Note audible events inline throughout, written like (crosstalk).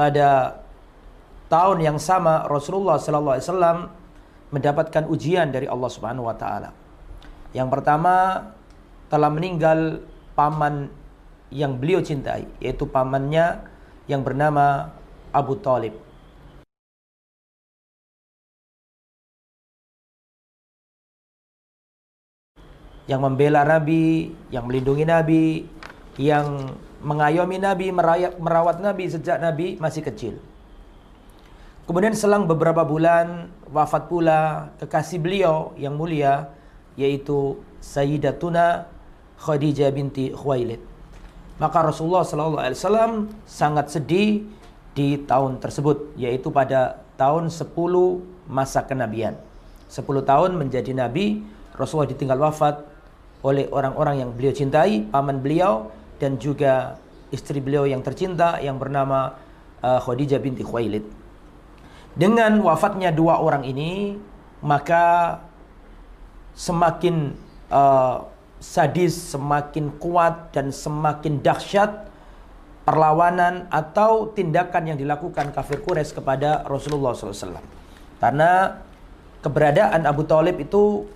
pada tahun yang sama Rasulullah sallallahu alaihi wasallam mendapatkan ujian dari Allah Subhanahu wa taala. Yang pertama telah meninggal paman yang beliau cintai, yaitu pamannya yang bernama Abu Talib. Yang membela Nabi, yang melindungi Nabi, yang mengayomi Nabi, merawat Nabi sejak Nabi masih kecil. Kemudian selang beberapa bulan wafat pula kekasih beliau yang mulia yaitu Sayyidatuna Khadijah binti Khuwailid. Maka Rasulullah sallallahu alaihi wasallam sangat sedih di tahun tersebut yaitu pada tahun 10 masa kenabian. 10 tahun menjadi nabi, Rasulullah ditinggal wafat oleh orang-orang yang beliau cintai, paman beliau dan juga istri beliau yang tercinta yang bernama uh, Khadijah binti Khuwailid. Dengan wafatnya dua orang ini, maka semakin uh, sadis, semakin kuat dan semakin dahsyat perlawanan atau tindakan yang dilakukan kafir Quraisy kepada Rasulullah SAW. Karena keberadaan Abu Talib itu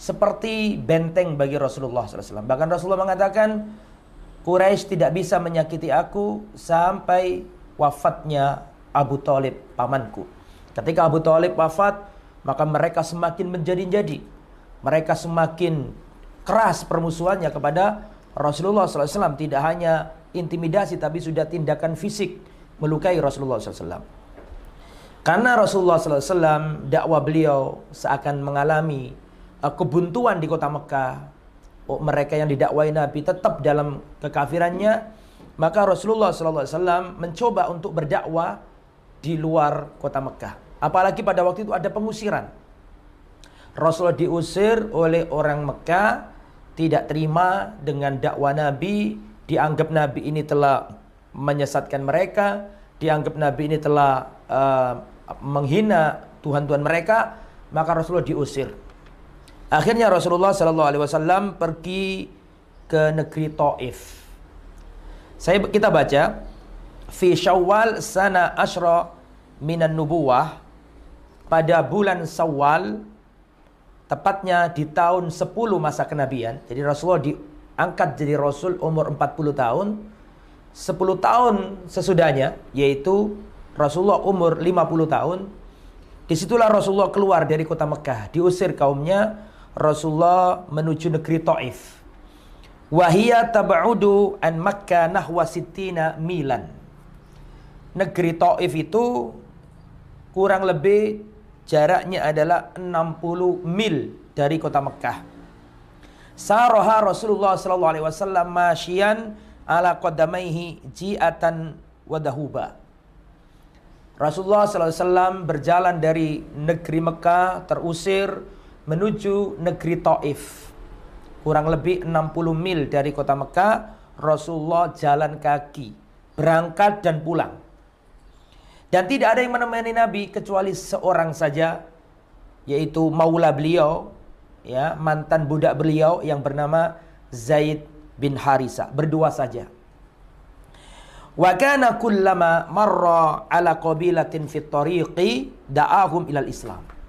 seperti benteng bagi Rasulullah SAW. Bahkan Rasulullah mengatakan, Quraisy tidak bisa menyakiti aku sampai wafatnya Abu Talib pamanku. Ketika Abu Talib wafat, maka mereka semakin menjadi-jadi. Mereka semakin keras permusuhannya kepada Rasulullah SAW. Tidak hanya intimidasi, tapi sudah tindakan fisik melukai Rasulullah SAW. Karena Rasulullah SAW dakwah beliau seakan mengalami uh, kebuntuan di kota Mekah. Oh, mereka yang didakwai Nabi tetap dalam kekafirannya. Maka Rasulullah SAW mencoba untuk berdakwah di luar kota Mekah. Apalagi pada waktu itu ada pengusiran. Rasulullah diusir oleh orang Mekah, tidak terima dengan dakwah Nabi, dianggap Nabi ini telah menyesatkan mereka, dianggap Nabi ini telah uh, menghina Tuhan-Tuhan mereka, maka Rasulullah diusir. Akhirnya Rasulullah Shallallahu Alaihi Wasallam pergi ke negeri Taif. Saya kita baca fi Syawal sana asyra minan nubuwah pada bulan Syawal tepatnya di tahun 10 masa kenabian. Jadi Rasulullah diangkat jadi rasul umur 40 tahun. 10 tahun sesudahnya yaitu Rasulullah umur 50 tahun. Di situlah Rasulullah keluar dari kota Mekah, diusir kaumnya. Rasulullah menuju negeri Taif. Wahia tabaudu an Makkah nahwa sittina milan negeri Taif itu kurang lebih jaraknya adalah 60 mil dari kota Mekah. Saroha Rasulullah sallallahu alaihi wasallam masyian ala qadamaihi ji'atan wadahuba. Rasulullah sallallahu alaihi wasallam berjalan dari negeri Mekah terusir menuju negeri Taif. Kurang lebih 60 mil dari kota Mekah, Rasulullah jalan kaki, berangkat dan pulang. Dan tidak ada yang menemani Nabi kecuali seorang saja yaitu maula beliau ya mantan budak beliau yang bernama Zaid bin Harisa berdua saja. Wa kana kullama marra ala qabilatin fit tariqi da'ahum ilal Islam.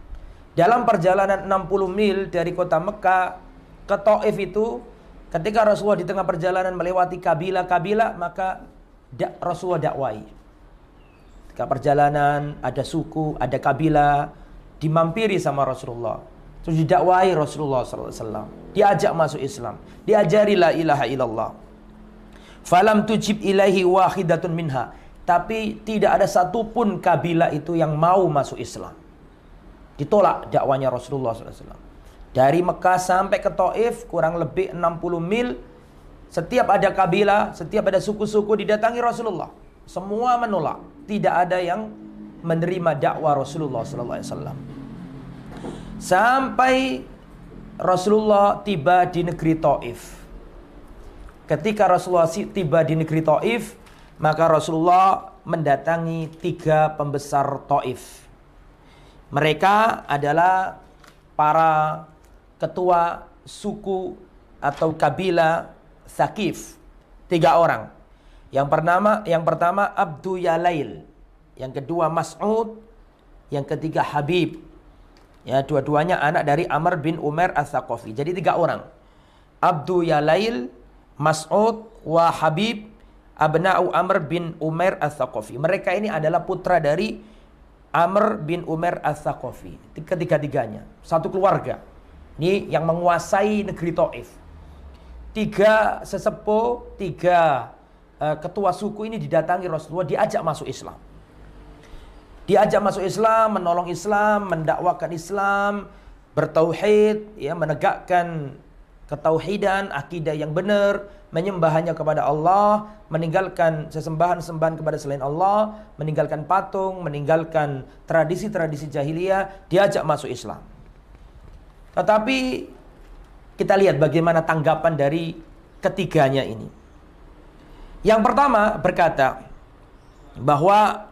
Dalam perjalanan 60 mil dari kota Mekah ke Taif itu ketika Rasulullah di tengah perjalanan melewati kabilah-kabilah maka Rasulullah dakwai Ketika perjalanan ada suku, ada kabilah dimampiri sama Rasulullah. Terus didakwahi Rasulullah SAW. Diajak masuk Islam. Diajari la ilaha illallah. Falam tujib ilahi wahidatun minha. Tapi tidak ada satupun kabilah itu yang mau masuk Islam. Ditolak dakwanya Rasulullah SAW. Dari Mekah sampai ke Taif kurang lebih 60 mil. Setiap ada kabilah, setiap ada suku-suku didatangi Rasulullah. Semua menolak. Tidak ada yang menerima dakwah Rasulullah SAW. Sampai Rasulullah tiba di negeri Taif. Ketika Rasulullah tiba di negeri Taif, maka Rasulullah mendatangi tiga pembesar Taif. Mereka adalah para ketua suku atau kabilah Sakif. Tiga orang. Yang pertama, yang pertama Abdu Yalail yang kedua Mas'ud, yang ketiga Habib. Ya, dua-duanya anak dari Amr bin Umar As-Saqafi. Jadi tiga orang. Abdu Yalail, Mas'ud, wa Habib, Abna'u Amr bin Umar As-Saqafi. Mereka ini adalah putra dari Amr bin Umar As-Saqafi. Ketiga-tiganya. Satu keluarga. Ini yang menguasai negeri Taif. Tiga sesepuh, tiga uh, ketua suku ini didatangi Rasulullah, diajak masuk Islam. Diajak masuk Islam, menolong Islam, mendakwakan Islam, bertauhid, ya, menegakkan ketauhidan, akidah yang benar, menyembah hanya kepada Allah, meninggalkan sesembahan-sembahan kepada selain Allah, meninggalkan patung, meninggalkan tradisi-tradisi jahiliyah, diajak masuk Islam. Tetapi kita lihat bagaimana tanggapan dari ketiganya ini. Yang pertama berkata bahwa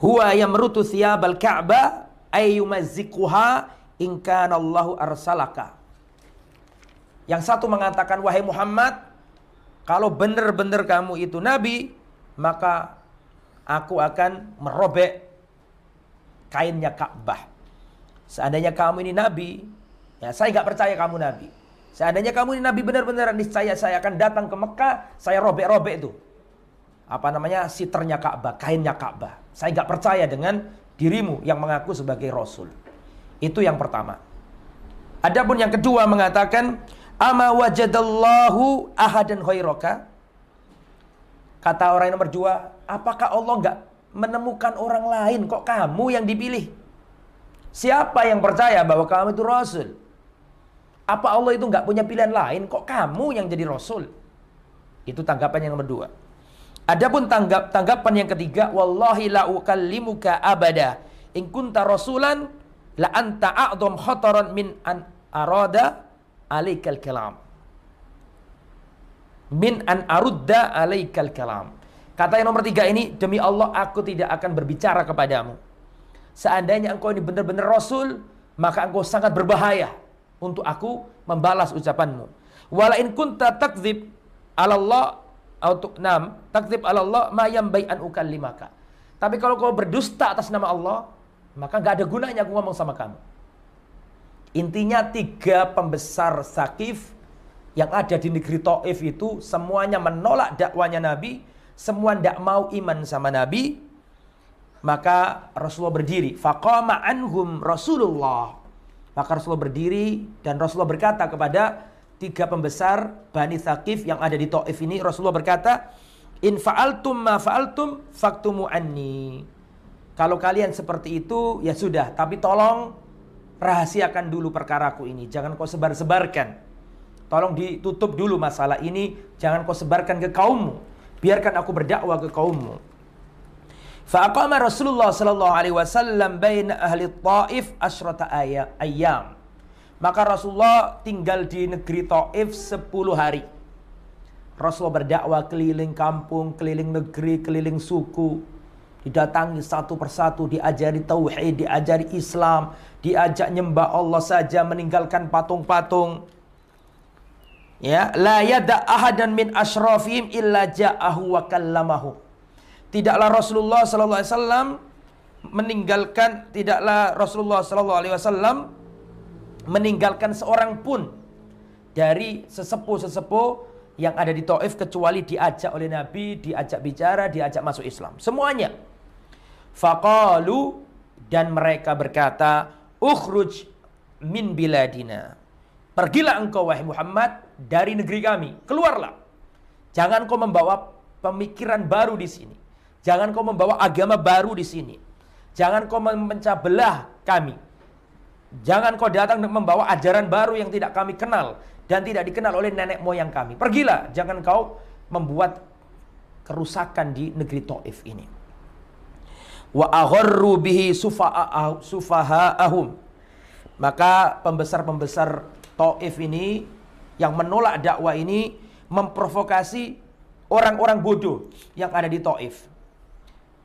huwa yamrutu thiyabal ka'bah ayyumazziquha in arsalaka. Yang satu mengatakan wahai Muhammad kalau benar-benar kamu itu nabi maka aku akan merobek kainnya Ka'bah. Seandainya kamu ini nabi, ya saya nggak percaya kamu nabi. Seandainya kamu ini nabi benar-benar niscaya saya akan datang ke Mekah, saya robek-robek itu. Apa namanya? siternya Ka'bah, kainnya Ka'bah. Saya nggak percaya dengan dirimu yang mengaku sebagai rasul. Itu yang pertama. Adapun yang kedua mengatakan ama wajadallahu ahadan khairaka? Kata orang yang nomor dua, apakah Allah nggak menemukan orang lain kok kamu yang dipilih? Siapa yang percaya bahwa kamu itu rasul? Apa Allah itu nggak punya pilihan lain? Kok kamu yang jadi rasul? Itu tanggapan yang nomor dua. Adapun tanggap tanggapan yang ketiga, wallahi la ukallimuka abada. In kunta rasulan la anta a'dham khataran min an arada alaikal kalam. Min an arudda alaikal kalam. Kata yang nomor tiga ini, demi Allah aku tidak akan berbicara kepadamu. Seandainya engkau ini benar-benar rasul, maka engkau sangat berbahaya untuk aku membalas ucapanmu. Wala in kunta takdzib ala Allah untuk enam takdzib ala Allah ma yambai an ukallimaka. Tapi kalau kau berdusta atas nama Allah, maka nggak ada gunanya aku ngomong sama kamu. Intinya tiga pembesar Sakif yang ada di negeri Taif itu semuanya menolak dakwanya Nabi, semua tidak mau iman sama Nabi. Maka Rasulullah berdiri, faqama anhum Rasulullah maka Rasulullah berdiri dan Rasulullah berkata kepada tiga pembesar Bani Thaqif yang ada di Taif ini Rasulullah berkata in fa'altum ma fa'altum faktumu anni kalau kalian seperti itu ya sudah tapi tolong rahasiakan dulu perkaraku ini jangan kau sebar-sebarkan tolong ditutup dulu masalah ini jangan kau sebarkan ke kaummu biarkan aku berdakwah ke kaummu Faqama Rasulullah sallallahu alaihi wasallam bain ahli Taif asyrata ayam. Maka Rasulullah tinggal di negeri Taif 10 hari. Rasulullah berdakwah keliling kampung, keliling negeri, keliling suku. Didatangi satu persatu, diajari tauhid, diajari Islam, diajak nyembah Allah saja, meninggalkan patung-patung. Ya, la yada ahadan min asyrafihim illa ja'ahu wa kallamahu. Tidaklah Rasulullah sallallahu alaihi wasallam meninggalkan tidaklah Rasulullah sallallahu alaihi wasallam meninggalkan seorang pun dari sesepuh-sesepuh yang ada di Taif kecuali diajak oleh Nabi, diajak bicara, diajak masuk Islam. Semuanya. Faqalu dan mereka berkata, "Ukhruj min biladina." Pergilah engkau wahai Muhammad dari negeri kami, keluarlah. Jangan kau membawa pemikiran baru di sini. Jangan kau membawa agama baru di sini. Jangan kau memecah belah kami. Jangan kau datang membawa ajaran baru yang tidak kami kenal dan tidak dikenal oleh nenek moyang kami. Pergilah, jangan kau membuat kerusakan di negeri Taif ini. Wa agharru bihi sufaha'ahum. Maka pembesar-pembesar Taif ini yang menolak dakwah ini memprovokasi orang-orang bodoh yang ada di Taif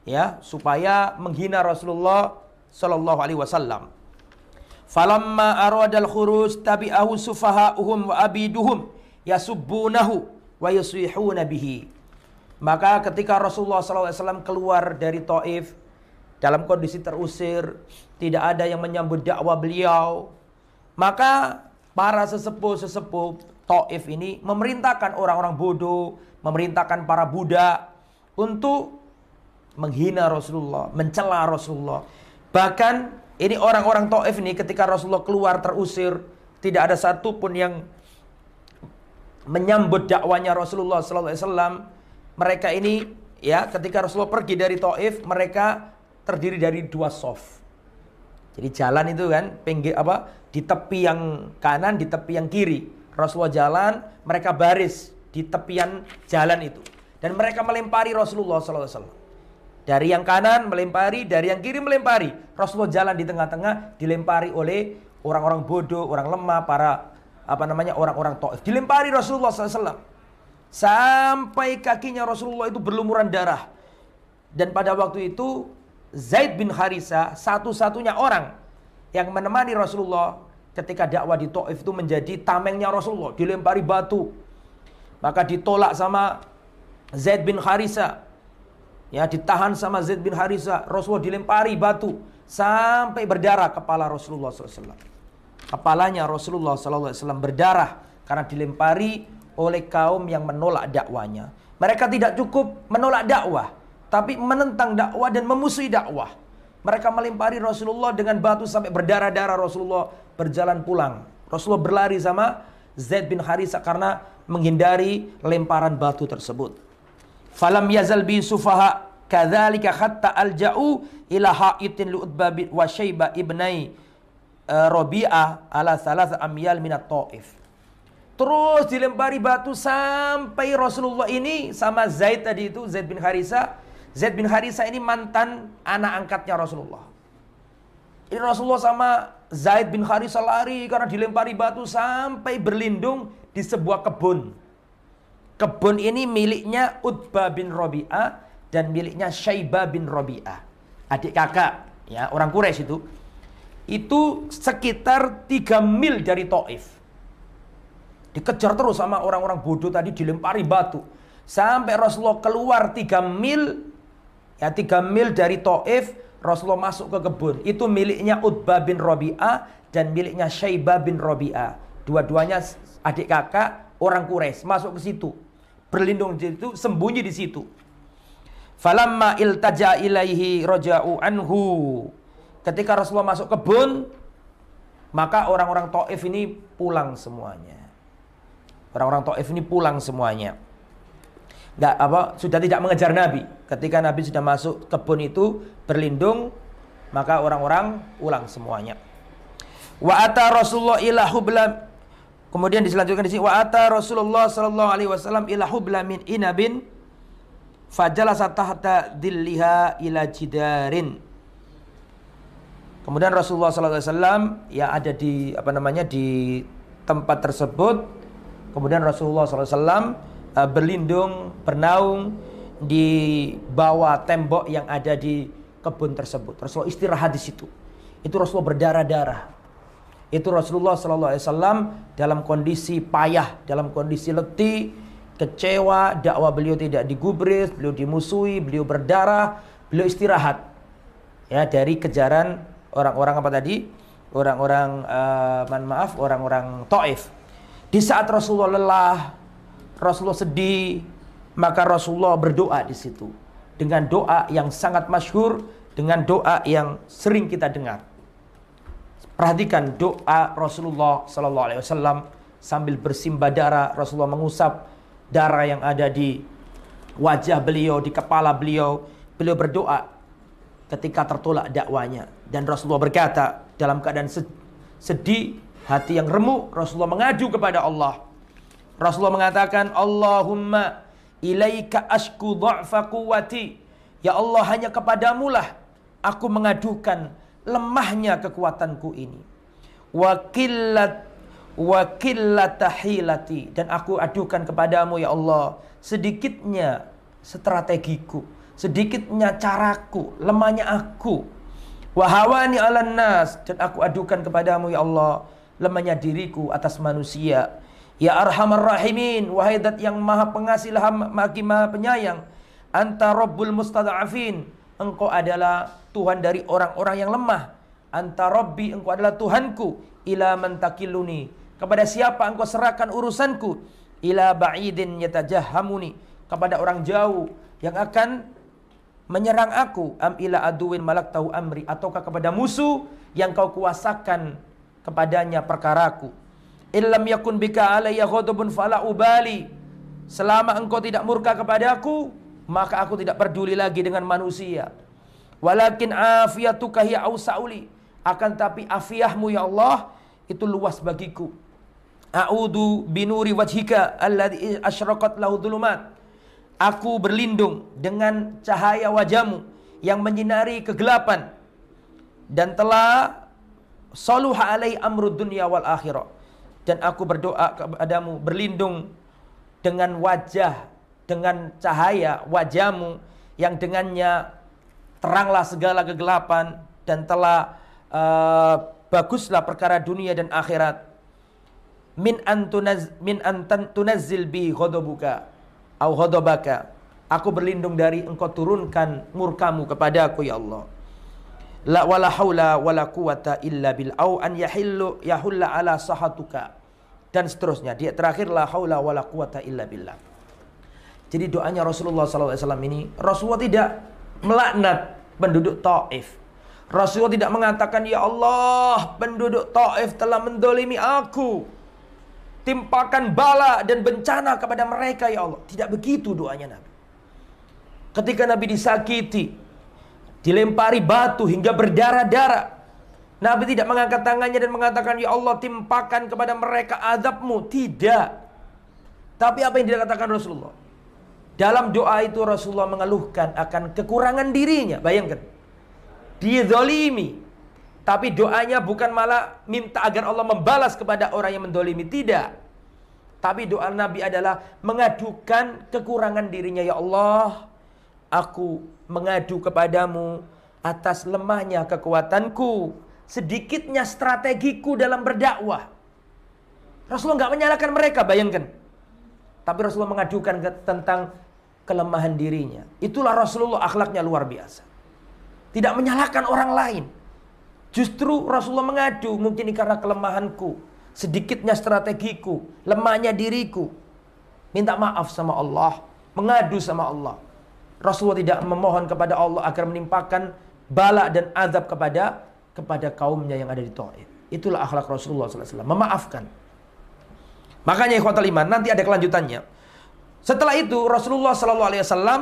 ya supaya menghina Rasulullah sallallahu alaihi wasallam. Falamma aradal khuruj tabi'ahu sufaha'uhum wa abiduhum yasubbunahu wa yusihuna bihi. Maka ketika Rasulullah SAW keluar dari Taif, dalam kondisi terusir, tidak ada yang menyambut dakwah beliau. Maka para sesepuh-sesepuh Taif ini memerintahkan orang-orang bodoh, memerintahkan para budak untuk menghina Rasulullah, mencela Rasulullah. Bahkan ini orang-orang Taif ini ketika Rasulullah keluar terusir, tidak ada satupun yang menyambut dakwanya Rasulullah sallallahu alaihi wasallam. Mereka ini ya ketika Rasulullah pergi dari Taif, mereka terdiri dari dua soft. Jadi jalan itu kan pinggir apa di tepi yang kanan, di tepi yang kiri. Rasulullah jalan, mereka baris di tepian jalan itu. Dan mereka melempari Rasulullah SAW. Dari yang kanan melempari, dari yang kiri melempari. Rasulullah jalan di tengah-tengah, dilempari oleh orang-orang bodoh, orang lemah, para apa namanya orang-orang Taif. Dilempari Rasulullah SAW. Sampai kakinya Rasulullah itu berlumuran darah. Dan pada waktu itu Zaid bin Harisa satu-satunya orang yang menemani Rasulullah ketika dakwah di Taif itu menjadi tamengnya Rasulullah, dilempari batu. Maka ditolak sama Zaid bin Harisa. Ya, ditahan sama Zaid bin Harisa, Rasulullah dilempari batu sampai berdarah kepala Rasulullah SAW. Kepalanya Rasulullah SAW berdarah karena dilempari oleh kaum yang menolak dakwanya. Mereka tidak cukup menolak dakwah, tapi menentang dakwah dan memusuhi dakwah. Mereka melempari Rasulullah dengan batu sampai berdarah-darah Rasulullah berjalan pulang. Rasulullah berlari sama Zaid bin Harisa karena menghindari lemparan batu tersebut. Falam yazal bi sufaha kadzalika hatta alja'u ila ha'itin lu'utba wa syaiba ibnai uh, Rabi'ah ala salas amyal minat ta'if. Terus dilempari batu sampai Rasulullah ini sama Zaid tadi itu Zaid bin Harisa Zaid bin Harisa ini mantan anak angkatnya Rasulullah. Ini Rasulullah sama Zaid bin Harisa lari karena dilempari batu sampai berlindung di sebuah kebun. Kebun ini miliknya Utbah bin Robi'ah dan miliknya Syaibah bin Robi'ah. Adik kakak, ya orang Quraisy itu. Itu sekitar 3 mil dari Taif. Dikejar terus sama orang-orang bodoh tadi dilempari batu. Sampai Rasulullah keluar 3 mil Ya tiga mil dari Taif Rasulullah masuk ke kebun. Itu miliknya Utbah bin Robi'ah dan miliknya Syaibah bin Robi'ah. Dua-duanya adik kakak orang Quraisy masuk ke situ. Berlindung di situ, sembunyi di situ. Falamma iltaja ilaihi roja'u anhu. Ketika Rasulullah masuk kebun, maka orang-orang Taif ini pulang semuanya. Orang-orang Taif ini pulang semuanya nggak apa sudah tidak mengejar Nabi. Ketika Nabi sudah masuk kebun itu berlindung, maka orang-orang pulang semuanya. Wa ata Rasulullah ila hubla Kemudian diselanjutkan di sini wa ata Rasulullah sallallahu alaihi wasallam ila hubla min inabin fajalasa tahta dilliha ila jidarin. Kemudian Rasulullah sallallahu alaihi wasallam ya ada di apa namanya di tempat tersebut. Kemudian Rasulullah sallallahu alaihi wasallam uh, berlindung, bernaung di bawah tembok yang ada di kebun tersebut. Rasulullah istirahat di situ. Itu Rasulullah berdarah-darah. Itu Rasulullah Sallallahu Alaihi Wasallam dalam kondisi payah, dalam kondisi letih, kecewa, dakwah beliau tidak digubris, beliau dimusuhi, beliau berdarah, beliau istirahat. Ya dari kejaran orang-orang apa tadi? Orang-orang uh, maaf, orang-orang Taif. Di saat Rasulullah lelah, Rasulullah sedih, maka Rasulullah berdoa di situ dengan doa yang sangat masyhur, dengan doa yang sering kita dengar. Perhatikan doa Rasulullah Sallallahu Alaihi Wasallam sambil bersimbah darah Rasulullah mengusap darah yang ada di wajah beliau, di kepala beliau. Beliau berdoa ketika tertolak dakwanya dan Rasulullah berkata dalam keadaan sedih, hati yang remuk, Rasulullah mengadu kepada Allah. Rasulullah mengatakan, Allahumma ilaika ashku dha'fa quwati. Ya Allah hanya kepadamu lah aku mengadukan lemahnya kekuatanku ini. Wakillat wakillatahilati dan aku adukan kepadamu ya Allah sedikitnya strategiku, sedikitnya caraku, lemahnya aku. Wahawani ala nas dan aku adukan kepadamu ya Allah lemahnya diriku atas manusia Ya arhamar rahimin, wahai dat yang maha pengasih maha maha penyayang. Anta rabbul mustada'afin. engkau adalah Tuhan dari orang-orang yang lemah. Anta Rabbi, engkau adalah Tuhanku. Ila mentakiluni. Kepada siapa engkau serahkan urusanku? Ila ba'idin yatajahamuni. Kepada orang jauh yang akan menyerang aku. Am ila aduin malak tahu amri. Ataukah kepada musuh yang kau kuasakan kepadanya perkaraku. Illam yakun bika alayya ghadabun fala ubali. Selama engkau tidak murka kepadaku, maka aku tidak peduli lagi dengan manusia. Walakin afiyatuka hiya ausauli. Akan tapi afiahmu ya Allah itu luas bagiku. A'udhu binuri wajhika alladhi asyraqat lahu dhulumat. Aku berlindung dengan cahaya wajahmu yang menyinari kegelapan dan telah saluha alai amrud dunya wal akhirah. Dan aku berdoa kepadamu berlindung dengan wajah dengan cahaya wajahmu yang dengannya teranglah segala kegelapan dan telah uh, baguslah perkara dunia dan akhirat. Min antunaz min antan tunazzil bi ghadabuka au ghadabaka aku berlindung dari engkau turunkan murkamu kepadaku ya Allah. La wala haula wala quwata illa bil au an yahillu yahulla ala sahatuka dan seterusnya dia terakhir la haula wala quwata illa billah jadi doanya Rasulullah SAW ini, Rasulullah tidak melaknat penduduk Taif. Rasulullah tidak mengatakan, Ya Allah, penduduk Taif telah mendolimi aku. Timpakan bala dan bencana kepada mereka, Ya Allah. Tidak begitu doanya Nabi. Ketika Nabi disakiti, dilempari batu hingga berdarah-darah. Nabi tidak mengangkat tangannya dan mengatakan, Ya Allah, timpakan kepada mereka azabmu. Tidak. Tapi apa yang dikatakan Rasulullah? Dalam doa itu Rasulullah mengeluhkan akan kekurangan dirinya. Bayangkan. Dia zolimi. Tapi doanya bukan malah minta agar Allah membalas kepada orang yang mendolimi. Tidak. Tapi doa Nabi adalah mengadukan kekurangan dirinya. Ya Allah, aku mengadu kepadamu atas lemahnya kekuatanku. Sedikitnya strategiku dalam berdakwah. Rasulullah nggak menyalahkan mereka, bayangkan. Tapi Rasulullah mengadukan tentang kelemahan dirinya. Itulah Rasulullah akhlaknya luar biasa. Tidak menyalahkan orang lain. Justru Rasulullah mengadu mungkin ini karena kelemahanku, sedikitnya strategiku, lemahnya diriku. Minta maaf sama Allah, mengadu sama Allah. Rasulullah tidak memohon kepada Allah agar menimpakan bala dan azab kepada kepada kaumnya yang ada di Taif. Itulah akhlak Rasulullah SAW. Memaafkan. Makanya ikhwatal iman, nanti ada kelanjutannya. Setelah itu Rasulullah Wasallam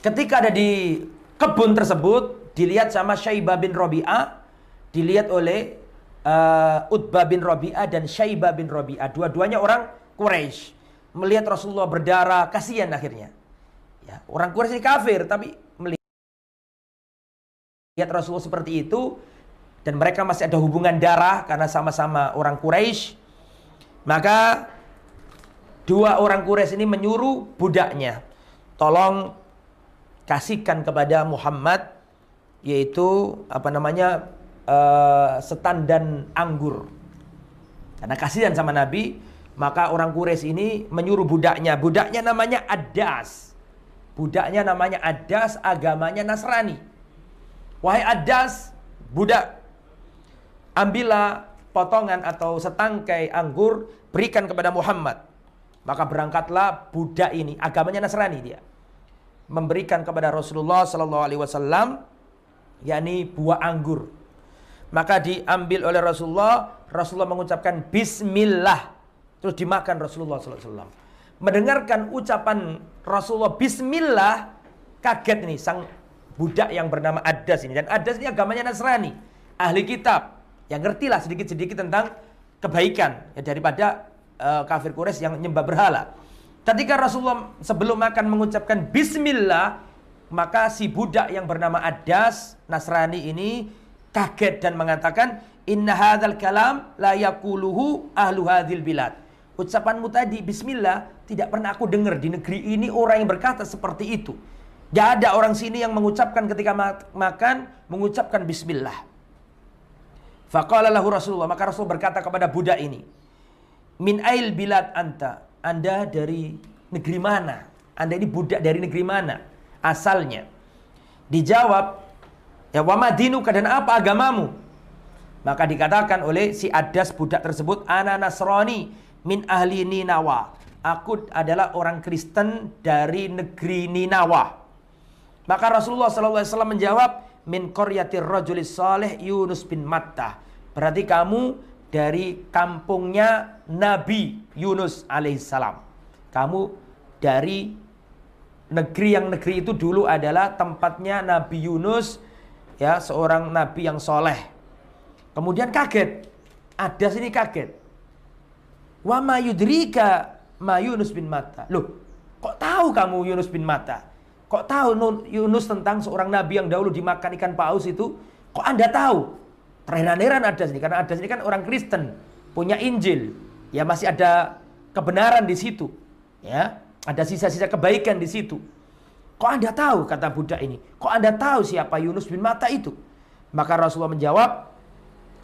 ketika ada di kebun tersebut dilihat sama Syaibah bin Robi'ah, dilihat oleh uh, Utbah bin Robi'ah dan Syaibah bin Robi'ah. Dua-duanya orang Quraisy. Melihat Rasulullah berdarah, kasihan akhirnya. Ya, orang Quraisy ini kafir, tapi melihat Rasulullah seperti itu dan mereka masih ada hubungan darah karena sama-sama orang Quraisy, maka Dua orang Quraisy ini menyuruh budaknya, tolong kasihkan kepada Muhammad yaitu apa namanya uh, setan dan anggur. Karena kasihan sama Nabi, maka orang Quraisy ini menyuruh budaknya. Budaknya namanya Adas. Budaknya namanya Adas, agamanya Nasrani. Wahai Adas, budak, ambillah potongan atau setangkai anggur, berikan kepada Muhammad. Maka berangkatlah budak ini, agamanya Nasrani dia. Memberikan kepada Rasulullah sallallahu alaihi wasallam yakni buah anggur. Maka diambil oleh Rasulullah, Rasulullah mengucapkan bismillah. Terus dimakan Rasulullah sallallahu alaihi wasallam. Mendengarkan ucapan Rasulullah bismillah, kaget ini sang budak yang bernama Adas ini dan Adas ini agamanya Nasrani, ahli kitab. Yang ngertilah sedikit-sedikit tentang kebaikan ya daripada uh, kafir Quraisy yang nyembah berhala. Ketika Rasulullah sebelum makan mengucapkan bismillah, maka si budak yang bernama Adas Nasrani ini kaget dan mengatakan inna hadzal kalam la yaquluhu ahlu bilad. Ucapanmu tadi bismillah tidak pernah aku dengar di negeri ini orang yang berkata seperti itu. Gak ada orang sini yang mengucapkan ketika makan mengucapkan bismillah. Faqala lahu Rasulullah, maka Rasul berkata kepada budak ini, Min ail bilad anta. Anda dari negeri mana? Anda ini budak dari negeri mana? asalnya? Dijawab, ya wa madinuka dan apa agamamu? Maka dikatakan oleh si Adas budak tersebut, ana Nasrani min ahli Ninawa. Aku adalah orang Kristen dari negeri Ninawa. Maka Rasulullah SAW menjawab, min qaryatir rajulis saleh Yunus bin Matta. Berarti kamu dari kampungnya Nabi Yunus alaihissalam. Kamu dari negeri yang negeri itu dulu adalah tempatnya Nabi Yunus ya seorang nabi yang soleh Kemudian kaget. Ada sini kaget. Wa ma yudrika ma Yunus bin Mata. Loh, kok tahu kamu Yunus bin Mata? Kok tahu Yunus tentang seorang nabi yang dahulu dimakan ikan paus itu? Kok Anda tahu? Terheran-heran ada sini karena ada sini kan orang Kristen, punya Injil. Ya masih ada kebenaran di situ. Ya, ada sisa-sisa kebaikan di situ. Kok Anda tahu kata budak ini? Kok Anda tahu siapa Yunus bin Mata itu? Maka Rasulullah menjawab,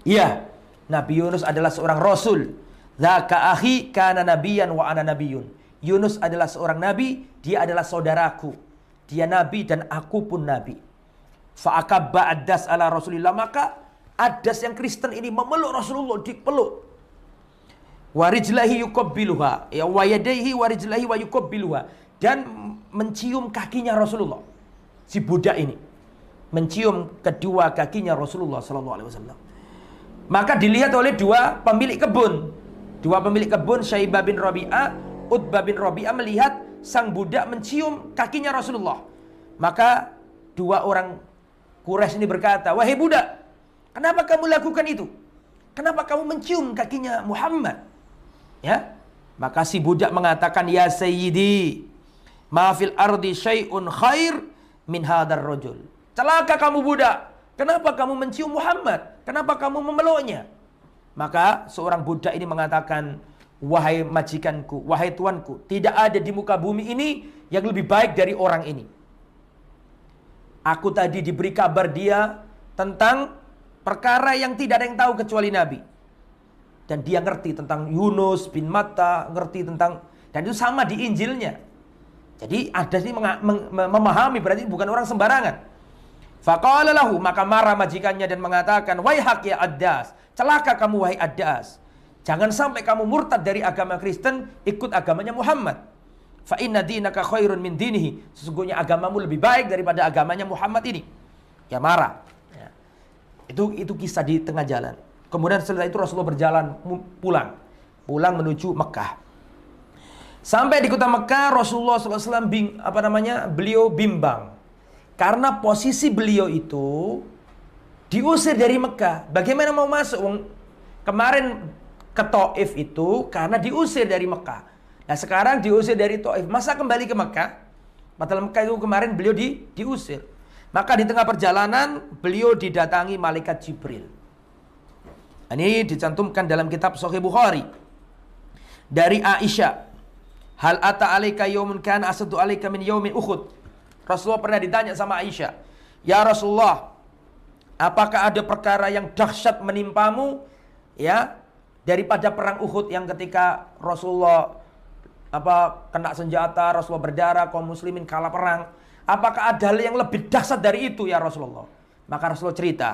Iya, Nabi Yunus adalah seorang rasul. Zaka akhi kana nabiyan wa ana nabiyun. Yunus adalah seorang nabi, dia adalah saudaraku. Dia nabi dan aku pun nabi. Fa'akabba adas ala Rasulillah. Maka adas yang Kristen ini memeluk Rasulullah, dipeluk. Warijlahi yukabbiluha. Ya wayadaihi warijlahi wa yukabbiluha. Dan mencium kakinya Rasulullah. Si budak ini. Mencium kedua kakinya Rasulullah sallallahu alaihi wasallam. Maka dilihat oleh dua pemilik kebun. Dua pemilik kebun Syaibah bin Rabi'ah, Utbah bin Rabi'ah melihat sang budak mencium kakinya Rasulullah. Maka dua orang Quraisy ini berkata, "Wahai budak, kenapa kamu lakukan itu? Kenapa kamu mencium kakinya Muhammad?" Ya. Maka si budak mengatakan, "Ya Sayyidi, ma fil ardi syai'un khair min hadar rajul." Celaka kamu budak. Kenapa kamu mencium Muhammad? Kenapa kamu memeluknya? Maka seorang budak ini mengatakan, Wahai majikanku, wahai tuanku, tidak ada di muka bumi ini yang lebih baik dari orang ini. Aku tadi diberi kabar dia tentang perkara yang tidak ada yang tahu kecuali Nabi. Dan dia ngerti tentang Yunus bin Matta, ngerti tentang dan itu sama di Injilnya. Jadi ada sih memahami berarti bukan orang sembarangan. Faqala lahu maka marah majikannya dan mengatakan, "Wahai hak ya Addas, celaka kamu wahai Addas. Jangan sampai kamu murtad dari agama Kristen ikut agamanya Muhammad. Fa inna dinaka khairun min dinihi. Sesungguhnya agamamu lebih baik daripada agamanya Muhammad ini." Ya marah. Ya. Itu itu kisah di tengah jalan. Kemudian setelah itu Rasulullah berjalan pulang. Pulang menuju Mekah. Sampai di kota Mekah Rasulullah SAW bing, apa namanya beliau bimbang karena posisi beliau itu diusir dari Mekah. Bagaimana mau masuk? Kemarin ke Taif itu karena diusir dari Mekah. Nah sekarang diusir dari Taif. Masa kembali ke Mekah? Padahal Mekah itu kemarin beliau di, diusir. Maka di tengah perjalanan beliau didatangi malaikat Jibril. Ini dicantumkan dalam kitab Sahih Bukhari. Dari Aisyah. Hal ata alaika yawmun kana asadu alaika min yawmin Uhud. Rasulullah pernah ditanya sama Aisyah, "Ya Rasulullah, apakah ada perkara yang dahsyat menimpamu ya daripada perang Uhud yang ketika Rasulullah apa kena senjata, Rasulullah berdarah, kaum muslimin kalah perang? Apakah ada yang lebih dahsyat dari itu ya Rasulullah?" Maka Rasulullah cerita,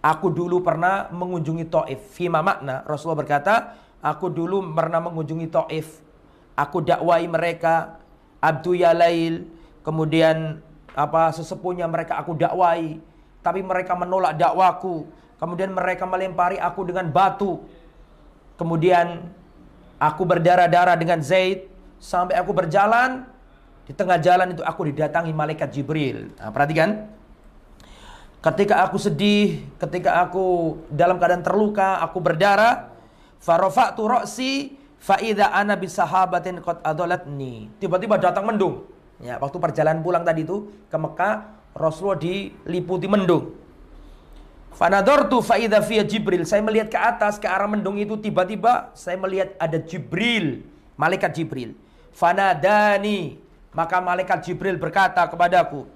Aku dulu pernah mengunjungi Taif. Fima makna Rasulullah berkata, aku dulu pernah mengunjungi Taif. Aku dakwai mereka Abdu Yalail, kemudian apa sesepuhnya mereka aku dakwai tapi mereka menolak dakwaku kemudian mereka melempari aku dengan batu. Kemudian aku berdarah-darah dengan Zaid. Sampai aku berjalan di tengah jalan itu aku didatangi malaikat Jibril. Nah, perhatikan. Ketika aku sedih ketika aku dalam keadaan terluka aku berdarah farafa'tu ra'si fa idza ana bisahabatin qad adalatni tiba-tiba datang mendung. Ya, waktu perjalanan pulang tadi itu ke Mekah, Rasulullah diliputi mendung. Fanadortu faida via Jibril. Saya melihat ke atas ke arah mendung itu tiba-tiba saya melihat ada Jibril, malaikat Jibril. Fanadani, maka malaikat Jibril berkata kepadaku,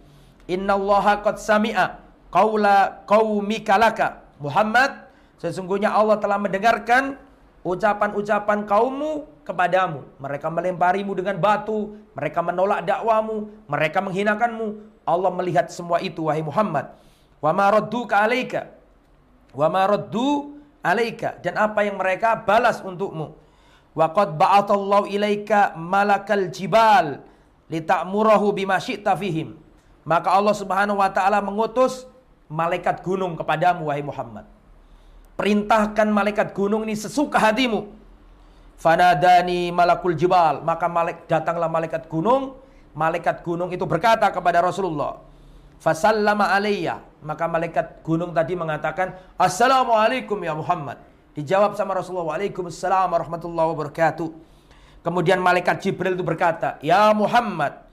Innallaha qad sami'a qaula qaumika laka. Muhammad, sesungguhnya Allah telah mendengarkan ucapan-ucapan kaummu kepadamu. Mereka melemparimu dengan batu, mereka menolak dakwamu, mereka menghinakanmu. Allah melihat semua itu wahai Muhammad. Wa ma radduka alaika. Wa ma raddu alaika dan apa yang mereka balas untukmu. Wa qad ba'atallahu ilaika malakal jibal lita'murahu bima syi'ta fihim. Maka Allah Subhanahu wa taala mengutus malaikat gunung kepadamu wahai Muhammad. Perintahkan malaikat gunung ini sesuka hatimu. Fanadani malakul jibal. Maka datanglah malaikat gunung. Malaikat gunung itu berkata kepada Rasulullah. Fasallama alaiya. Maka malaikat gunung tadi mengatakan. Assalamualaikum ya Muhammad. Dijawab sama Rasulullah. Waalaikumsalam warahmatullahi wabarakatuh. Kemudian malaikat Jibril itu berkata. Ya Muhammad.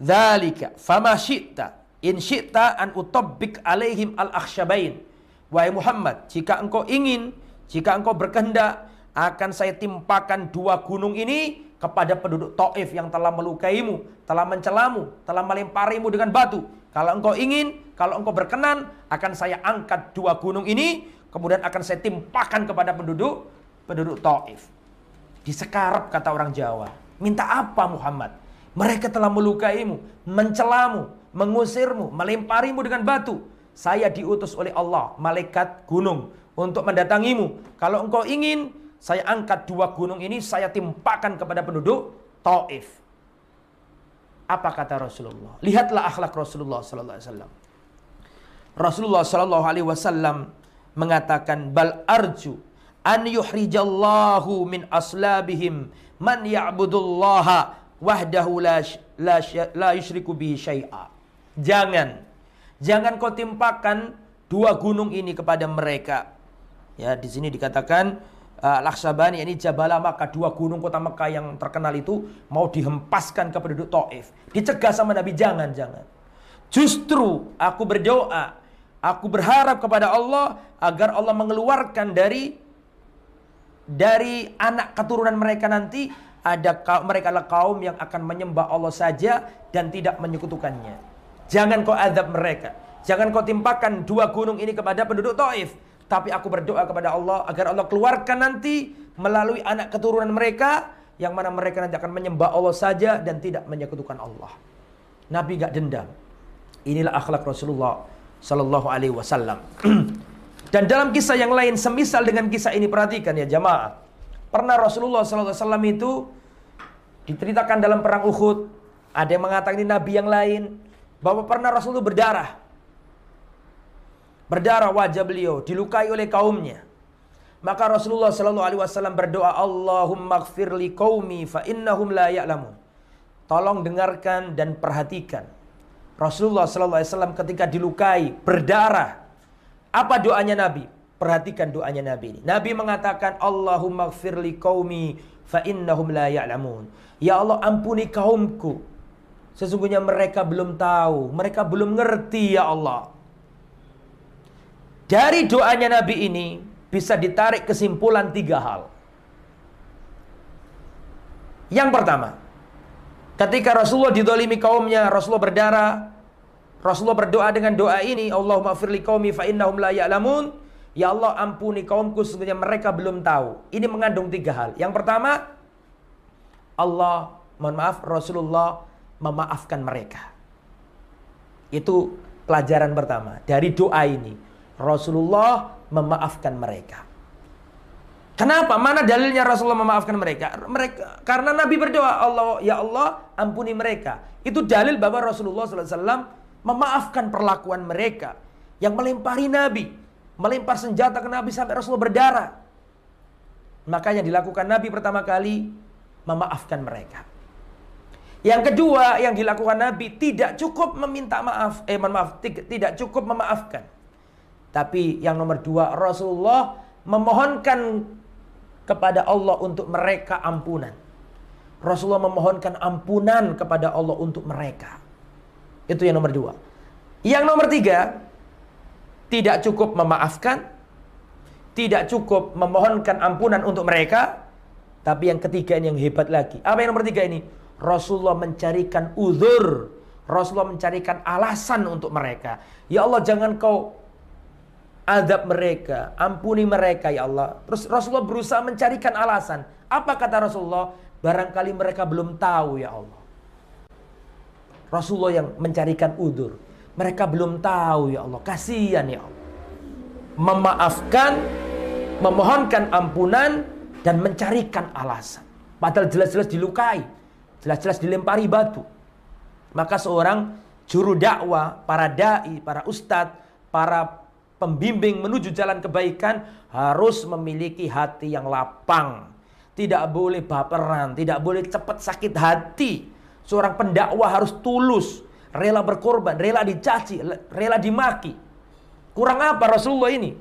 Dhalika fama syi'ta. In syi'ta an utabbik alaihim al-akhsyabain. Wahai Muhammad, jika engkau ingin, jika engkau berkehendak, akan saya timpakan dua gunung ini kepada penduduk Taif yang telah melukaimu, telah mencelamu, telah melemparimu dengan batu. Kalau engkau ingin, kalau engkau berkenan, akan saya angkat dua gunung ini, kemudian akan saya timpakan kepada penduduk penduduk Taif. Disekarap kata orang Jawa. Minta apa Muhammad? Mereka telah melukaimu, mencelamu, mengusirmu, melemparimu dengan batu. Saya diutus oleh Allah, malaikat gunung, untuk mendatangimu. Kalau engkau ingin, saya angkat dua gunung ini, saya timpakan kepada penduduk Taif. Apa kata Rasulullah? Lihatlah akhlak Rasulullah sallallahu alaihi wasallam. Rasulullah sallallahu alaihi wasallam mengatakan bal arju an yuhrijallahu min aslabihim man ya'budullaha wahdahu la la, la yusyriku bihi syai'a. Jangan Jangan kau timpakan dua gunung ini kepada mereka. Ya, di sini dikatakan uh, Laksabani ini Jabala Makkah dua gunung kota Mekah yang terkenal itu mau dihempaskan ke penduduk Taif. Dicegah sama Nabi jangan jangan. Justru aku berdoa, aku berharap kepada Allah agar Allah mengeluarkan dari dari anak keturunan mereka nanti ada mereka adalah kaum yang akan menyembah Allah saja dan tidak menyekutukannya. Jangan kau adab mereka. Jangan kau timpakan dua gunung ini kepada penduduk Taif. Tapi aku berdoa kepada Allah agar Allah keluarkan nanti melalui anak keturunan mereka yang mana mereka nanti akan menyembah Allah saja dan tidak menyekutukan Allah. Nabi gak dendam. Inilah akhlak Rasulullah Sallallahu Alaihi Wasallam. (clears throat) dan dalam kisah yang lain semisal dengan kisah ini perhatikan ya jamaah. Pernah Rasulullah Sallallahu Alaihi Wasallam itu diceritakan dalam perang Uhud. Ada yang mengatakan ini Nabi yang lain bahwa pernah Rasul itu berdarah. Berdarah wajah beliau, dilukai oleh kaumnya. Maka Rasulullah Shallallahu Alaihi Wasallam berdoa, Allahumma gfir li kaumi fa innahum la ya'lamun. Tolong dengarkan dan perhatikan. Rasulullah Shallallahu Alaihi Wasallam ketika dilukai, berdarah. Apa doanya Nabi? Perhatikan doanya Nabi ini. Nabi mengatakan, Allahumma gfir li kaumi fa innahum la ya'lamun. Ya Allah ampuni kaumku Sesungguhnya mereka belum tahu, mereka belum ngerti ya Allah. Dari doanya Nabi ini bisa ditarik kesimpulan tiga hal. Yang pertama, ketika Rasulullah didolimi kaumnya, Rasulullah berdarah, Rasulullah berdoa dengan doa ini, Allahumma firli kaumi fa la ya'lamun. Ya Allah ampuni kaumku sesungguhnya mereka belum tahu. Ini mengandung tiga hal. Yang pertama, Allah, mohon maaf, Rasulullah memaafkan mereka. Itu pelajaran pertama dari doa ini. Rasulullah memaafkan mereka. Kenapa? Mana dalilnya Rasulullah memaafkan mereka? Mereka karena Nabi berdoa, Allah ya Allah ampuni mereka. Itu dalil bahwa Rasulullah SAW memaafkan perlakuan mereka yang melempari Nabi, melempar senjata ke Nabi sampai Rasulullah berdarah. Makanya dilakukan Nabi pertama kali memaafkan mereka. Yang kedua yang dilakukan Nabi tidak cukup meminta maaf, eh maaf, tidak cukup memaafkan. Tapi yang nomor dua Rasulullah memohonkan kepada Allah untuk mereka ampunan. Rasulullah memohonkan ampunan kepada Allah untuk mereka. Itu yang nomor dua. Yang nomor tiga, tidak cukup memaafkan, tidak cukup memohonkan ampunan untuk mereka, tapi yang ketiga ini yang hebat lagi. Apa yang nomor tiga ini? Rasulullah mencarikan uzur. Rasulullah mencarikan alasan untuk mereka. Ya Allah jangan kau adab mereka, ampuni mereka ya Allah. Terus Rasulullah berusaha mencarikan alasan. Apa kata Rasulullah? Barangkali mereka belum tahu ya Allah. Rasulullah yang mencarikan udur. Mereka belum tahu ya Allah. Kasihan ya Allah. Memaafkan, memohonkan ampunan, dan mencarikan alasan. Padahal jelas-jelas dilukai. Jelas-jelas dilempari batu. Maka seorang juru dakwah, para dai, para ustadz, para pembimbing menuju jalan kebaikan harus memiliki hati yang lapang. Tidak boleh baperan, tidak boleh cepat sakit hati. Seorang pendakwah harus tulus, rela berkorban, rela dicaci, rela dimaki. Kurang apa Rasulullah ini?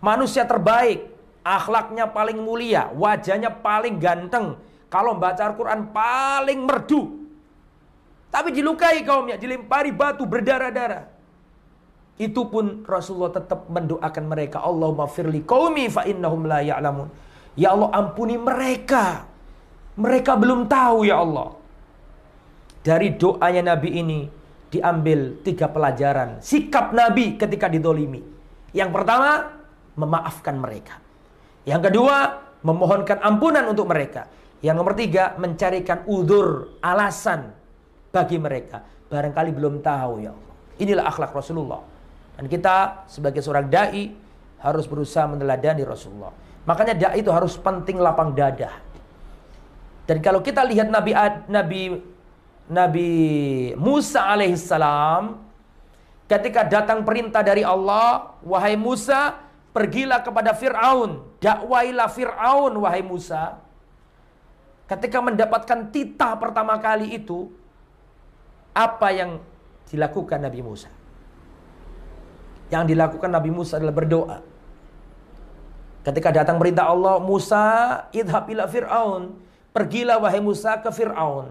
Manusia terbaik, akhlaknya paling mulia, wajahnya paling ganteng. Kalau baca Al-Quran paling merdu. Tapi dilukai kaumnya, dilempari batu berdarah-darah. Itu pun Rasulullah tetap mendoakan mereka. Allahumma firli qaumi fa innahum la ya'lamun. Ya Allah ampuni mereka. Mereka belum tahu ya Allah. Dari doanya Nabi ini diambil tiga pelajaran. Sikap Nabi ketika didolimi. Yang pertama, memaafkan mereka. Yang kedua, memohonkan ampunan untuk mereka. Yang nomor tiga, mencarikan udur, alasan bagi mereka. Barangkali belum tahu ya Allah. Inilah akhlak Rasulullah. Dan kita sebagai seorang dai harus berusaha meneladani Rasulullah. Makanya dai itu harus penting lapang dada. Dan kalau kita lihat Nabi Nabi Nabi Musa alaihissalam ketika datang perintah dari Allah, wahai Musa, pergilah kepada Firaun, dakwailah Firaun wahai Musa. Ketika mendapatkan titah pertama kali itu, apa yang dilakukan Nabi Musa? Yang dilakukan Nabi Musa adalah berdoa. Ketika datang perintah Allah, Musa idhab ila Fir'aun. Pergilah wahai Musa ke Fir'aun.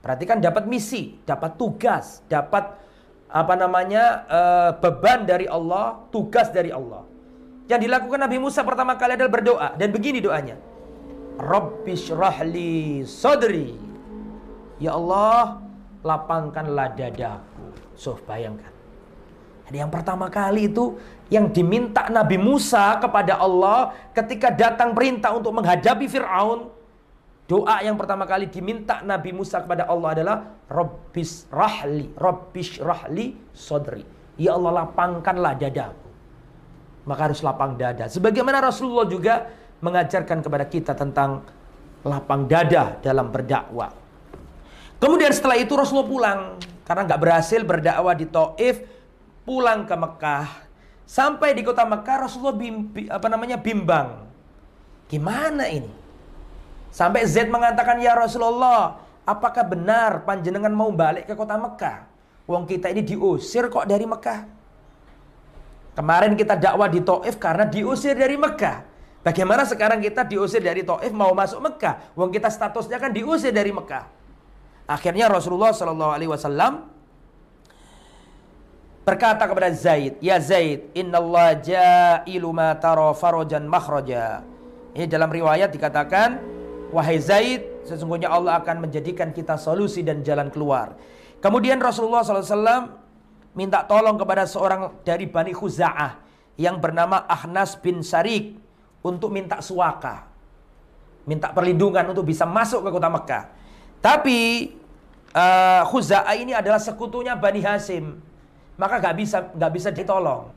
Perhatikan dapat misi, dapat tugas, dapat apa namanya uh, beban dari Allah, tugas dari Allah. Yang dilakukan Nabi Musa pertama kali adalah berdoa dan begini doanya. Rabbish rahli sadri. Ya Allah, lapangkanlah dadaku. So, bayangkan. Jadi yang pertama kali itu yang diminta Nabi Musa kepada Allah ketika datang perintah untuk menghadapi Fir'aun. Doa yang pertama kali diminta Nabi Musa kepada Allah adalah Rabbis rahli, Rabbis rahli sodri. Ya Allah lapangkanlah dadaku. Maka harus lapang dada. Sebagaimana Rasulullah juga mengajarkan kepada kita tentang lapang dada dalam berdakwah. Kemudian setelah itu Rasulullah pulang karena nggak berhasil berdakwah di Taif pulang ke Mekah. Sampai di kota Mekah Rasulullah bimbi, apa namanya bimbang. Gimana ini? Sampai Zaid mengatakan, "Ya Rasulullah, apakah benar panjenengan mau balik ke kota Mekah? Wong kita ini diusir kok dari Mekah." Kemarin kita dakwah di Taif karena diusir dari Mekah. Bagaimana sekarang kita diusir dari Taif mau masuk Mekah? Wong kita statusnya kan diusir dari Mekah. Akhirnya Rasulullah Shallallahu Alaihi Wasallam berkata kepada Zaid, "Ya Zaid, innallaha ja'ilu ma tara farajan makhraja." Ini dalam riwayat dikatakan, "Wahai Zaid, sesungguhnya Allah akan menjadikan kita solusi dan jalan keluar." Kemudian Rasulullah SAW minta tolong kepada seorang dari Bani Khuza'ah yang bernama Ahnas bin Sarik untuk minta suaka. Minta perlindungan untuk bisa masuk ke kota Mekah. Tapi uh, Khuza'ah ini adalah sekutunya Bani Hasim maka nggak bisa nggak bisa ditolong.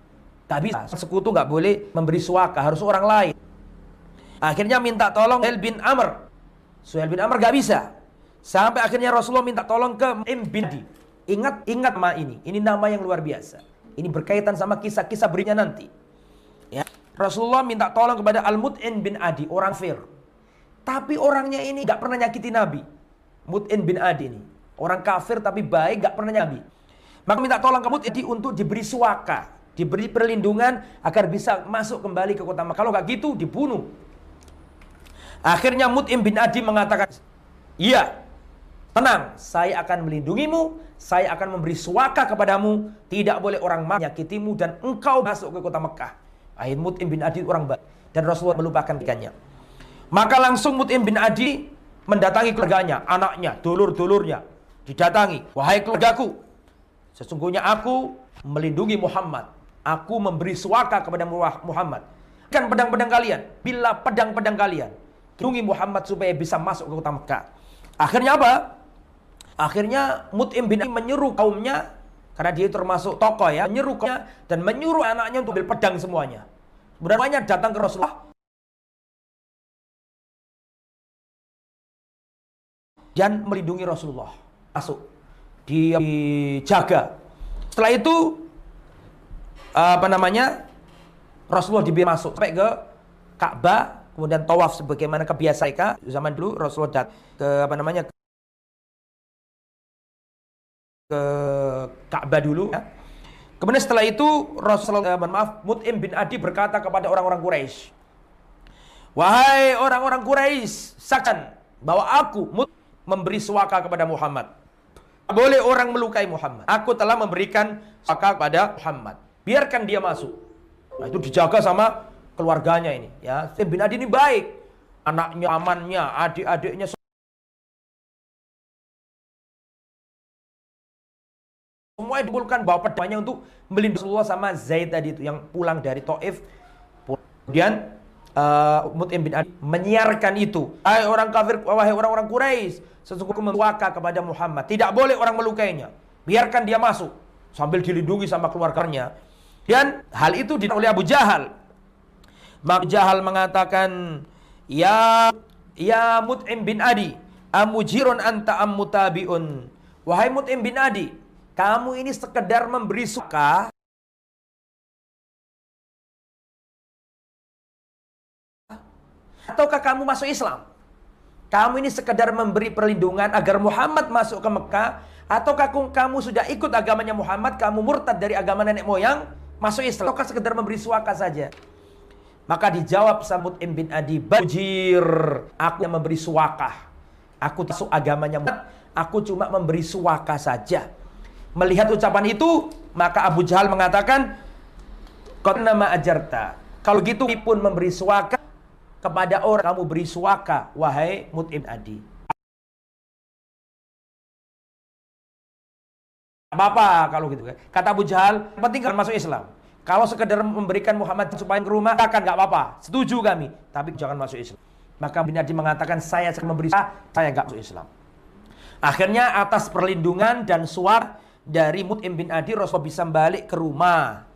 Nggak bisa. Sekutu nggak boleh memberi suaka, harus orang lain. Akhirnya minta tolong Suhail bin Amr. Suhail bin Amr nggak bisa. Sampai akhirnya Rasulullah minta tolong ke Im bin Adi. Ingat, ingat nama ini. Ini nama yang luar biasa. Ini berkaitan sama kisah-kisah berikutnya nanti. Ya. Rasulullah minta tolong kepada Al-Mut'in bin Adi, orang Fir. Tapi orangnya ini gak pernah nyakiti Nabi. Mut'in bin Adi ini. Orang kafir tapi baik, gak pernah Nabi. Maka minta tolong kamu jadi untuk diberi suaka, diberi perlindungan agar bisa masuk kembali ke kota Mekah. Kalau nggak gitu dibunuh. Akhirnya Mut'im bin Adi mengatakan, "Iya, tenang, saya akan melindungimu, saya akan memberi suaka kepadamu, tidak boleh orang menyakitimu dan engkau masuk ke kota Mekah." Akhirnya Mut'im bin Adi orang baik dan Rasulullah melupakan ikannya. Maka langsung Mut'im bin Adi mendatangi keluarganya, anaknya, dulur-dulurnya, didatangi, "Wahai keluargaku, Sesungguhnya aku melindungi Muhammad. Aku memberi suaka kepada Muhammad. Kan pedang-pedang kalian. Bila pedang-pedang kalian. Lindungi Muhammad supaya bisa masuk ke kota Mekah. Akhirnya apa? Akhirnya Mut'im bin menyuruh kaumnya karena dia termasuk tokoh ya, menyuruh kaumnya dan menyuruh anaknya untuk ambil pedang semuanya. Semuanya datang ke Rasulullah dan melindungi Rasulullah. Masuk. Dijaga. Setelah itu apa namanya? Rasulullah dibiarkan masuk sampai ke Ka'bah, kemudian tawaf sebagaimana kebiasaan zaman dulu Rasulullah dat ke apa namanya? ke Ka'bah dulu ya. Kemudian setelah itu Rasulullah eh, maaf Mut'im bin Adi berkata kepada orang-orang Quraisy, "Wahai orang-orang Quraisy, saksikan bahwa aku Mut memberi suaka kepada Muhammad. Boleh orang melukai Muhammad. Aku telah memberikan suaka kepada Muhammad. Biarkan dia masuk. Nah, itu dijaga sama keluarganya ini. Ya, bin Adi ini baik. Anaknya, amannya, adik-adiknya semua dikumpulkan bawa pedangnya untuk melindungi Rasulullah sama Zaid tadi itu yang pulang dari Taif. Kemudian uh, Mut'im bin Adi menyiarkan itu. Hai orang kafir, wahai orang-orang Quraisy, sesungguhnya memwaka kepada Muhammad. Tidak boleh orang melukainya. Biarkan dia masuk sambil dilindungi sama keluarganya. Dan hal itu ditolak oleh Abu Jahal. Abu Jahal mengatakan, "Ya ya Mut'im bin Adi, amujirun anta ammutabiun." Wahai Mut'im bin Adi, kamu ini sekedar memberi suka Ataukah kamu masuk Islam? Kamu ini sekedar memberi perlindungan agar Muhammad masuk ke Mekah ataukah kamu sudah ikut agamanya Muhammad, kamu murtad dari agama nenek moyang, masuk Islam ataukah sekedar memberi suaka saja? Maka dijawab Samud bin Adi, "Bajir, aku yang memberi suaka. Aku masuk agamanya Muhammad, aku cuma memberi suaka saja." Melihat ucapan itu, maka Abu Jahal mengatakan, "Kau nama ajarta." Kalau gitu pun memberi suaka kepada orang kamu beri suaka, wahai Mut'im Adi. Apa-apa kalau gitu kan. Kata Abu Jahal, penting kan masuk Islam. Kalau sekedar memberikan Muhammad supaya ke rumah, akan nggak apa-apa. Setuju kami. Tapi jangan masuk Islam. Maka bin Adi mengatakan, saya akan memberi saya nggak masuk Islam. Akhirnya atas perlindungan dan suara dari Mut'im bin Adi Rasulullah bisa balik ke rumah